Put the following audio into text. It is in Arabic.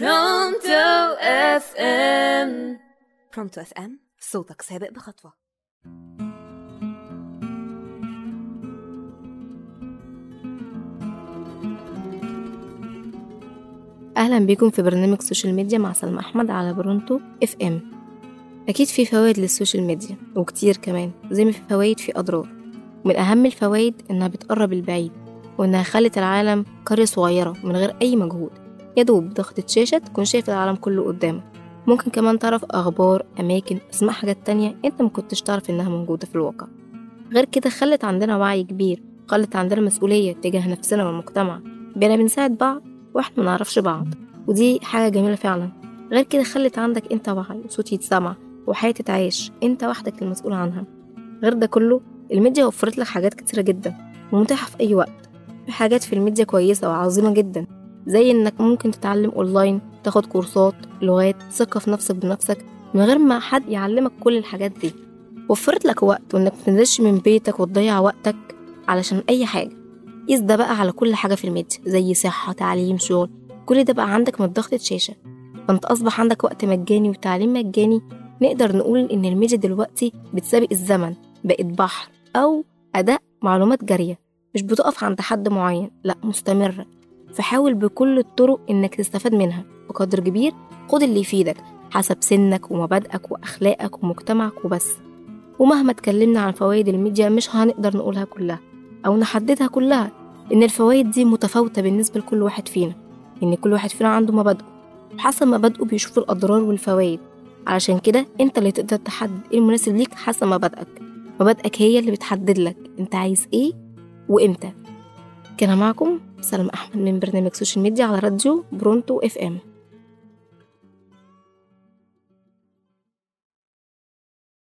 Pronto FM Pronto FM صوتك سابق بخطوة. أهلا بيكم في برنامج social media مع سلمى أحمد على Pronto FM أكيد في فوائد لل social media وكتير كمان زي ما في فوائد في أضرار. ومن أهم الفوائد إنها بتقرب البعيد وإنها خلت العالم قرية صغيرة من غير أي مجهود. يا دوب بضغطة شاشة تكون شايف العالم كله قدامك ممكن كمان تعرف أخبار أماكن أسماء حاجات تانية أنت مكنتش تعرف إنها موجودة في الواقع. غير كده خلت عندنا وعي كبير خلت عندنا مسؤولية تجاه نفسنا والمجتمع. بقينا بنساعد بعض وإحنا منعرفش بعض. ودي حاجة جميلة فعلا. غير كده خلت عندك أنت وعي وصوت يتسمع وحياة تتعايش أنت وحدك المسؤول عنها. غير ده كله الميديا وفرت لك حاجات كتيرة جدا ومتاحة في أي وقت. في حاجات في الميديا كويسة وعظيمة جدا. زي إنك ممكن تتعلم أونلاين تاخد كورسات لغات ثقة في نفسك بنفسك من غير ما حد يعلمك كل الحاجات دي. وفرت لك وقت وإنك متنزلش من بيتك وتضيع وقتك علشان أي حاجة. قيس ده بقى على كل حاجة في الميديا زي صحة تعليم شغل كل ده بقى عندك من ضغطة شاشة. فأنت أصبح عندك وقت مجاني وتعليم مجاني نقدر نقول إن الميديا دلوقتي بتسابق الزمن بقت بحر أو أداء معلومات جارية مش بتقف عند حد معين لأ مستمرة. فحاول بكل الطرق إنك تستفاد منها. بقدر كبير خد اللي يفيدك حسب سنك ومبادئك وأخلاقك ومجتمعك وبس. ومهما اتكلمنا عن فوائد الميديا مش هنقدر نقولها كلها أو نحددها كلها إن الفوائد دي متفاوتة بالنسبة لكل واحد فينا إن كل واحد فينا عنده مبادئه. وحسب مبادئه بيشوف الأضرار والفوائد. علشان كده أنت اللي تقدر تحدد إيه المناسب ليك حسب مبادئك. مبادئك هي اللي بتحدد لك أنت عايز إيه وإمتى. كان معكم سلمى أحمد من برنامج social media على راديو Pronto FM